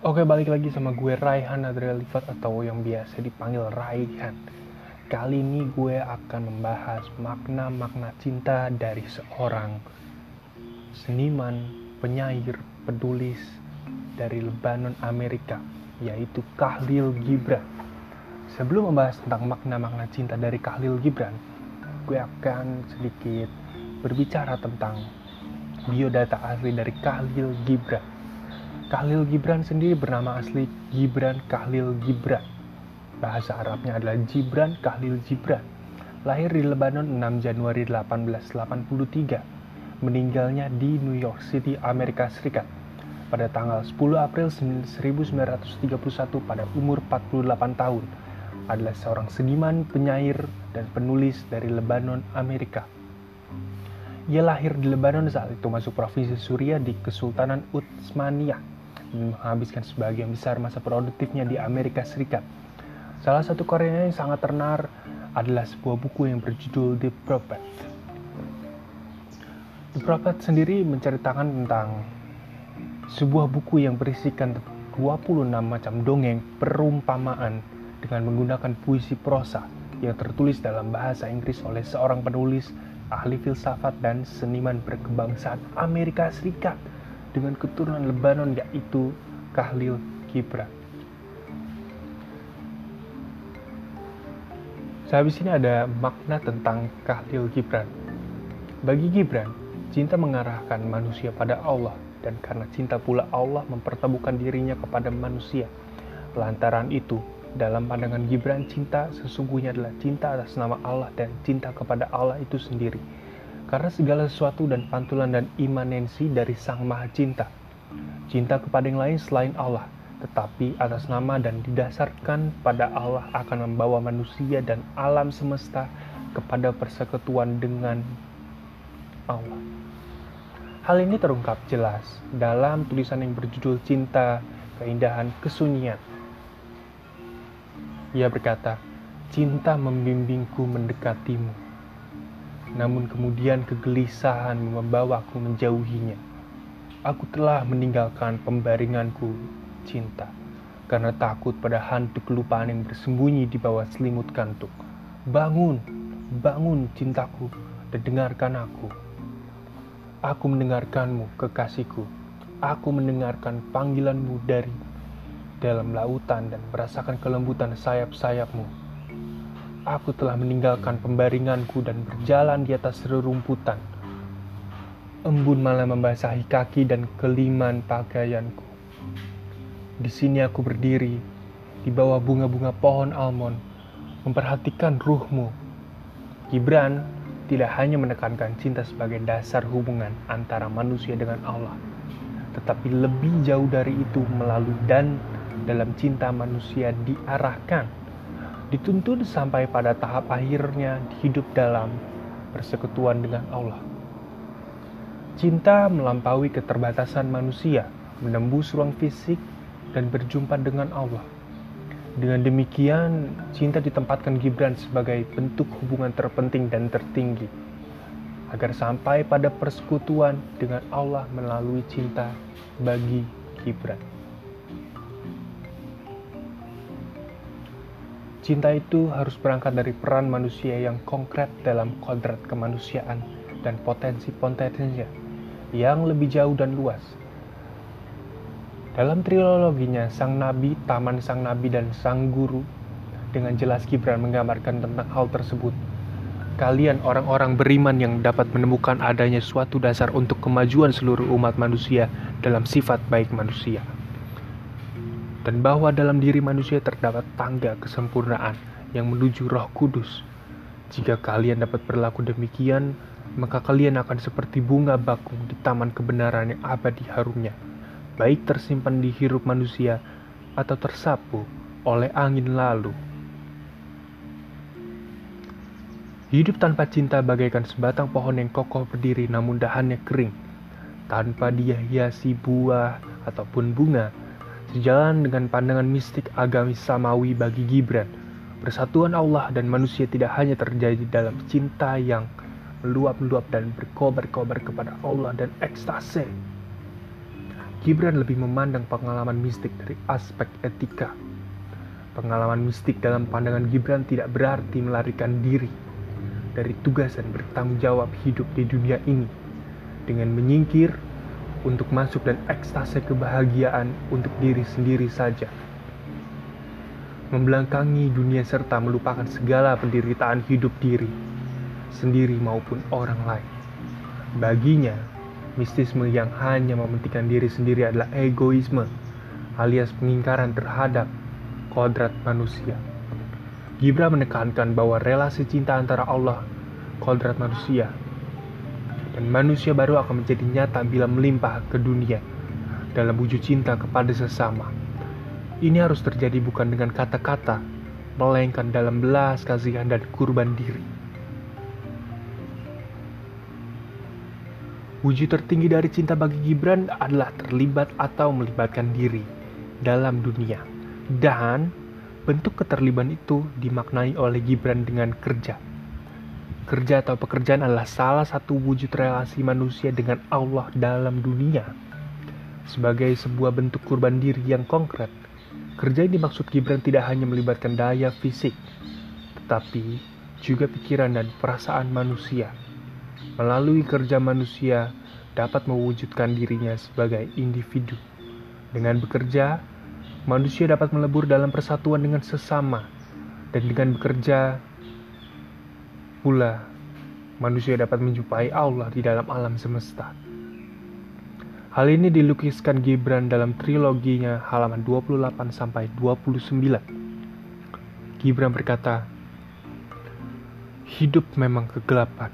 Oke, balik lagi sama gue Raihan Adriel Livat atau yang biasa dipanggil Raihan. Kali ini gue akan membahas makna-makna cinta dari seorang seniman, penyair, penulis dari Lebanon, Amerika, yaitu Khalil Gibran. Sebelum membahas tentang makna-makna cinta dari Khalil Gibran, gue akan sedikit berbicara tentang biodata asli dari Khalil Gibran. Khalil Gibran sendiri bernama asli Gibran Khalil Gibran. Bahasa Arabnya adalah Gibran Khalil Gibran. Lahir di Lebanon 6 Januari 1883. Meninggalnya di New York City, Amerika Serikat pada tanggal 10 April 1931 pada umur 48 tahun. Adalah seorang seniman, penyair, dan penulis dari Lebanon, Amerika. Ia lahir di Lebanon saat itu masuk provinsi Suria di Kesultanan Utsmaniyah menghabiskan sebagian besar masa produktifnya di Amerika Serikat. Salah satu karyanya yang sangat ternar adalah sebuah buku yang berjudul The Prophet. The Prophet sendiri menceritakan tentang sebuah buku yang berisikan 26 macam dongeng perumpamaan dengan menggunakan puisi prosa yang tertulis dalam bahasa Inggris oleh seorang penulis ahli filsafat dan seniman berkebangsaan Amerika Serikat dengan keturunan Lebanon yaitu Khalil Gibran. Sehabis ini ada makna tentang Khalil Gibran. Bagi Gibran, cinta mengarahkan manusia pada Allah dan karena cinta pula Allah mempertemukan dirinya kepada manusia. Lantaran itu, dalam pandangan Gibran, cinta sesungguhnya adalah cinta atas nama Allah dan cinta kepada Allah itu sendiri. Karena segala sesuatu dan pantulan dan imanensi dari Sang Maha Cinta. Cinta kepada yang lain selain Allah, tetapi atas nama dan didasarkan pada Allah akan membawa manusia dan alam semesta kepada persekutuan dengan Allah. Hal ini terungkap jelas dalam tulisan yang berjudul Cinta, Keindahan, Kesunyian ia berkata, cinta membimbingku mendekatimu. Namun kemudian kegelisahan membawaku menjauhinya. Aku telah meninggalkan pembaringanku cinta karena takut pada hantu kelupaan yang bersembunyi di bawah selimut kantuk. Bangun, bangun cintaku dan dengarkan aku. Aku mendengarkanmu, kekasihku. Aku mendengarkan panggilanmu dari dalam lautan dan merasakan kelembutan sayap-sayapmu. Aku telah meninggalkan pembaringanku dan berjalan di atas rerumputan. Embun malah membasahi kaki dan keliman pakaianku. Di sini aku berdiri, di bawah bunga-bunga pohon almond, memperhatikan ruhmu. Gibran tidak hanya menekankan cinta sebagai dasar hubungan antara manusia dengan Allah, tetapi lebih jauh dari itu melalui dan dalam cinta manusia diarahkan, dituntun sampai pada tahap akhirnya hidup dalam persekutuan dengan Allah. Cinta melampaui keterbatasan manusia, menembus ruang fisik, dan berjumpa dengan Allah. Dengan demikian, cinta ditempatkan Gibran sebagai bentuk hubungan terpenting dan tertinggi, agar sampai pada persekutuan dengan Allah melalui cinta bagi Gibran. Cinta itu harus berangkat dari peran manusia yang konkret dalam kodrat kemanusiaan dan potensi-potensinya yang lebih jauh dan luas. Dalam triloginya Sang Nabi, Taman Sang Nabi, dan Sang Guru, dengan jelas Gibran menggambarkan tentang hal tersebut. Kalian orang-orang beriman yang dapat menemukan adanya suatu dasar untuk kemajuan seluruh umat manusia dalam sifat baik manusia dan bahwa dalam diri manusia terdapat tangga kesempurnaan yang menuju Roh Kudus. Jika kalian dapat berlaku demikian, maka kalian akan seperti bunga bakung di taman kebenaran yang abadi harumnya, baik tersimpan di hirup manusia atau tersapu oleh angin lalu. Hidup tanpa cinta bagaikan sebatang pohon yang kokoh berdiri namun dahannya kering, tanpa dia hiasi buah ataupun bunga, Sejalan dengan pandangan mistik agamis samawi bagi Gibran, persatuan Allah dan manusia tidak hanya terjadi dalam cinta yang meluap-luap dan berkobar-kobar kepada Allah dan ekstase. Gibran lebih memandang pengalaman mistik dari aspek etika. Pengalaman mistik dalam pandangan Gibran tidak berarti melarikan diri dari tugas dan bertanggung jawab hidup di dunia ini dengan menyingkir untuk masuk dan ekstase kebahagiaan untuk diri sendiri saja. Membelakangi dunia serta melupakan segala penderitaan hidup diri sendiri maupun orang lain. Baginya, mistisme yang hanya mementingkan diri sendiri adalah egoisme, alias pengingkaran terhadap kodrat manusia. Gibra menekankan bahwa relasi cinta antara Allah, kodrat manusia, dan manusia baru akan menjadi nyata bila melimpah ke dunia dalam wujud cinta kepada sesama. Ini harus terjadi bukan dengan kata-kata, melainkan dalam belas kasihan dan kurban diri. Wujud tertinggi dari cinta bagi Gibran adalah terlibat atau melibatkan diri dalam dunia. Dan bentuk keterlibatan itu dimaknai oleh Gibran dengan kerja. Kerja atau pekerjaan adalah salah satu wujud relasi manusia dengan Allah dalam dunia. Sebagai sebuah bentuk kurban diri yang konkret, kerja yang dimaksud Gibran tidak hanya melibatkan daya fisik, tetapi juga pikiran dan perasaan manusia Melalui kerja manusia dapat mewujudkan dirinya sebagai individu. Dengan bekerja, manusia dapat melebur dalam persatuan dengan sesama, dan dengan bekerja pula manusia dapat menjumpai Allah di dalam alam semesta. Hal ini dilukiskan Gibran dalam triloginya halaman 28 sampai 29. Gibran berkata, "Hidup memang kegelapan,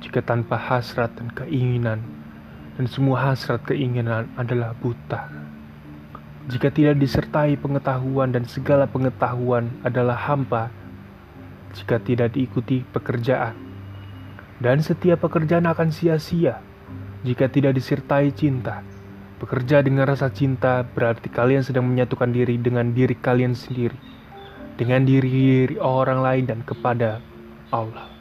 jika tanpa hasrat dan keinginan, dan semua hasrat keinginan adalah buta. Jika tidak disertai pengetahuan dan segala pengetahuan adalah hampa, jika tidak diikuti pekerjaan, dan setiap pekerjaan akan sia-sia jika tidak disertai cinta. Bekerja dengan rasa cinta berarti kalian sedang menyatukan diri dengan diri kalian sendiri, dengan diri orang lain dan kepada Allah.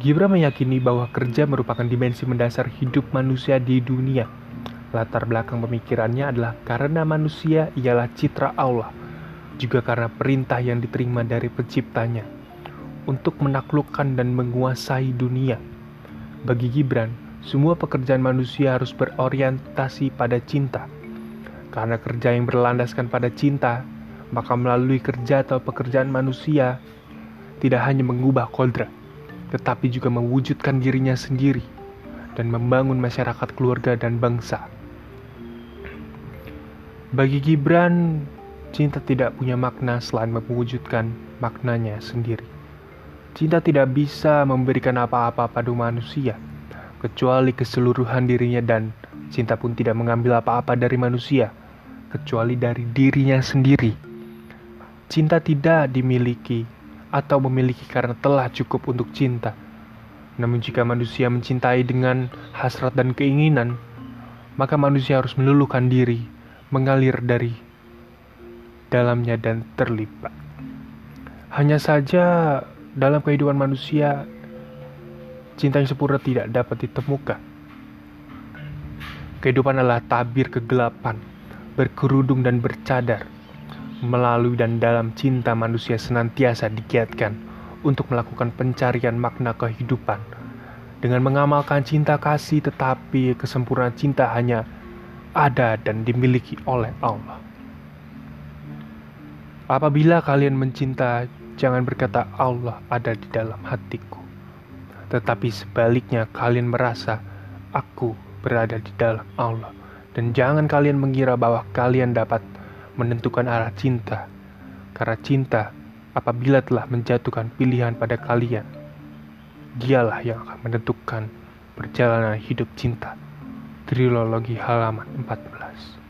Gibran meyakini bahwa kerja merupakan dimensi mendasar hidup manusia di dunia. Latar belakang pemikirannya adalah karena manusia ialah citra Allah, juga karena perintah yang diterima dari penciptanya untuk menaklukkan dan menguasai dunia. Bagi Gibran, semua pekerjaan manusia harus berorientasi pada cinta. Karena kerja yang berlandaskan pada cinta, maka melalui kerja atau pekerjaan manusia tidak hanya mengubah kodrat, tetapi juga mewujudkan dirinya sendiri dan membangun masyarakat keluarga dan bangsa. Bagi Gibran, cinta tidak punya makna selain mewujudkan maknanya sendiri. Cinta tidak bisa memberikan apa-apa pada manusia, kecuali keseluruhan dirinya dan cinta pun tidak mengambil apa-apa dari manusia, kecuali dari dirinya sendiri. Cinta tidak dimiliki atau memiliki karena telah cukup untuk cinta. Namun jika manusia mencintai dengan hasrat dan keinginan, maka manusia harus meluluhkan diri, mengalir dari dalamnya dan terlibat. Hanya saja dalam kehidupan manusia, cinta yang sempurna tidak dapat ditemukan. Kehidupan adalah tabir kegelapan, berkerudung dan bercadar melalui dan dalam cinta manusia senantiasa digiatkan untuk melakukan pencarian makna kehidupan. Dengan mengamalkan cinta kasih tetapi kesempurnaan cinta hanya ada dan dimiliki oleh Allah. Apabila kalian mencinta, jangan berkata Allah ada di dalam hatiku. Tetapi sebaliknya kalian merasa aku berada di dalam Allah. Dan jangan kalian mengira bahwa kalian dapat menentukan arah cinta, karena cinta apabila telah menjatuhkan pilihan pada kalian, dialah yang akan menentukan perjalanan hidup cinta. Trilogi halaman 14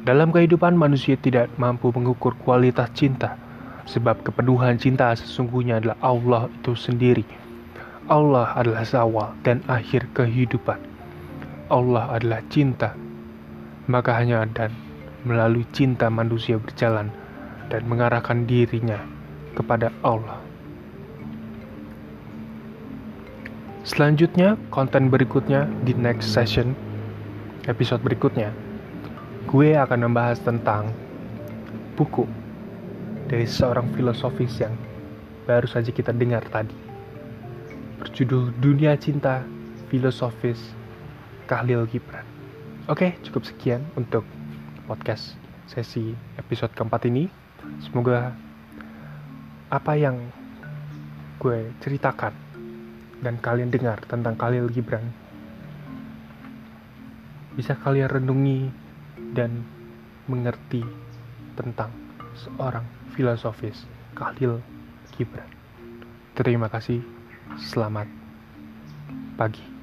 Dalam kehidupan manusia tidak mampu mengukur kualitas cinta, sebab kepenuhan cinta sesungguhnya adalah Allah itu sendiri. Allah adalah zawal dan akhir kehidupan. Allah adalah cinta, maka hanya dan melalui cinta manusia berjalan dan mengarahkan dirinya kepada Allah. Selanjutnya, konten berikutnya di next session, episode berikutnya, gue akan membahas tentang buku dari seorang filosofis yang baru saja kita dengar tadi. Berjudul Dunia Cinta Filosofis Khalil Gibran. Oke, cukup sekian untuk podcast sesi episode keempat ini. Semoga apa yang gue ceritakan dan kalian dengar tentang Khalil Gibran bisa kalian renungi dan mengerti tentang seorang filosofis Khalil Gibran. Terima kasih. Selamat pagi.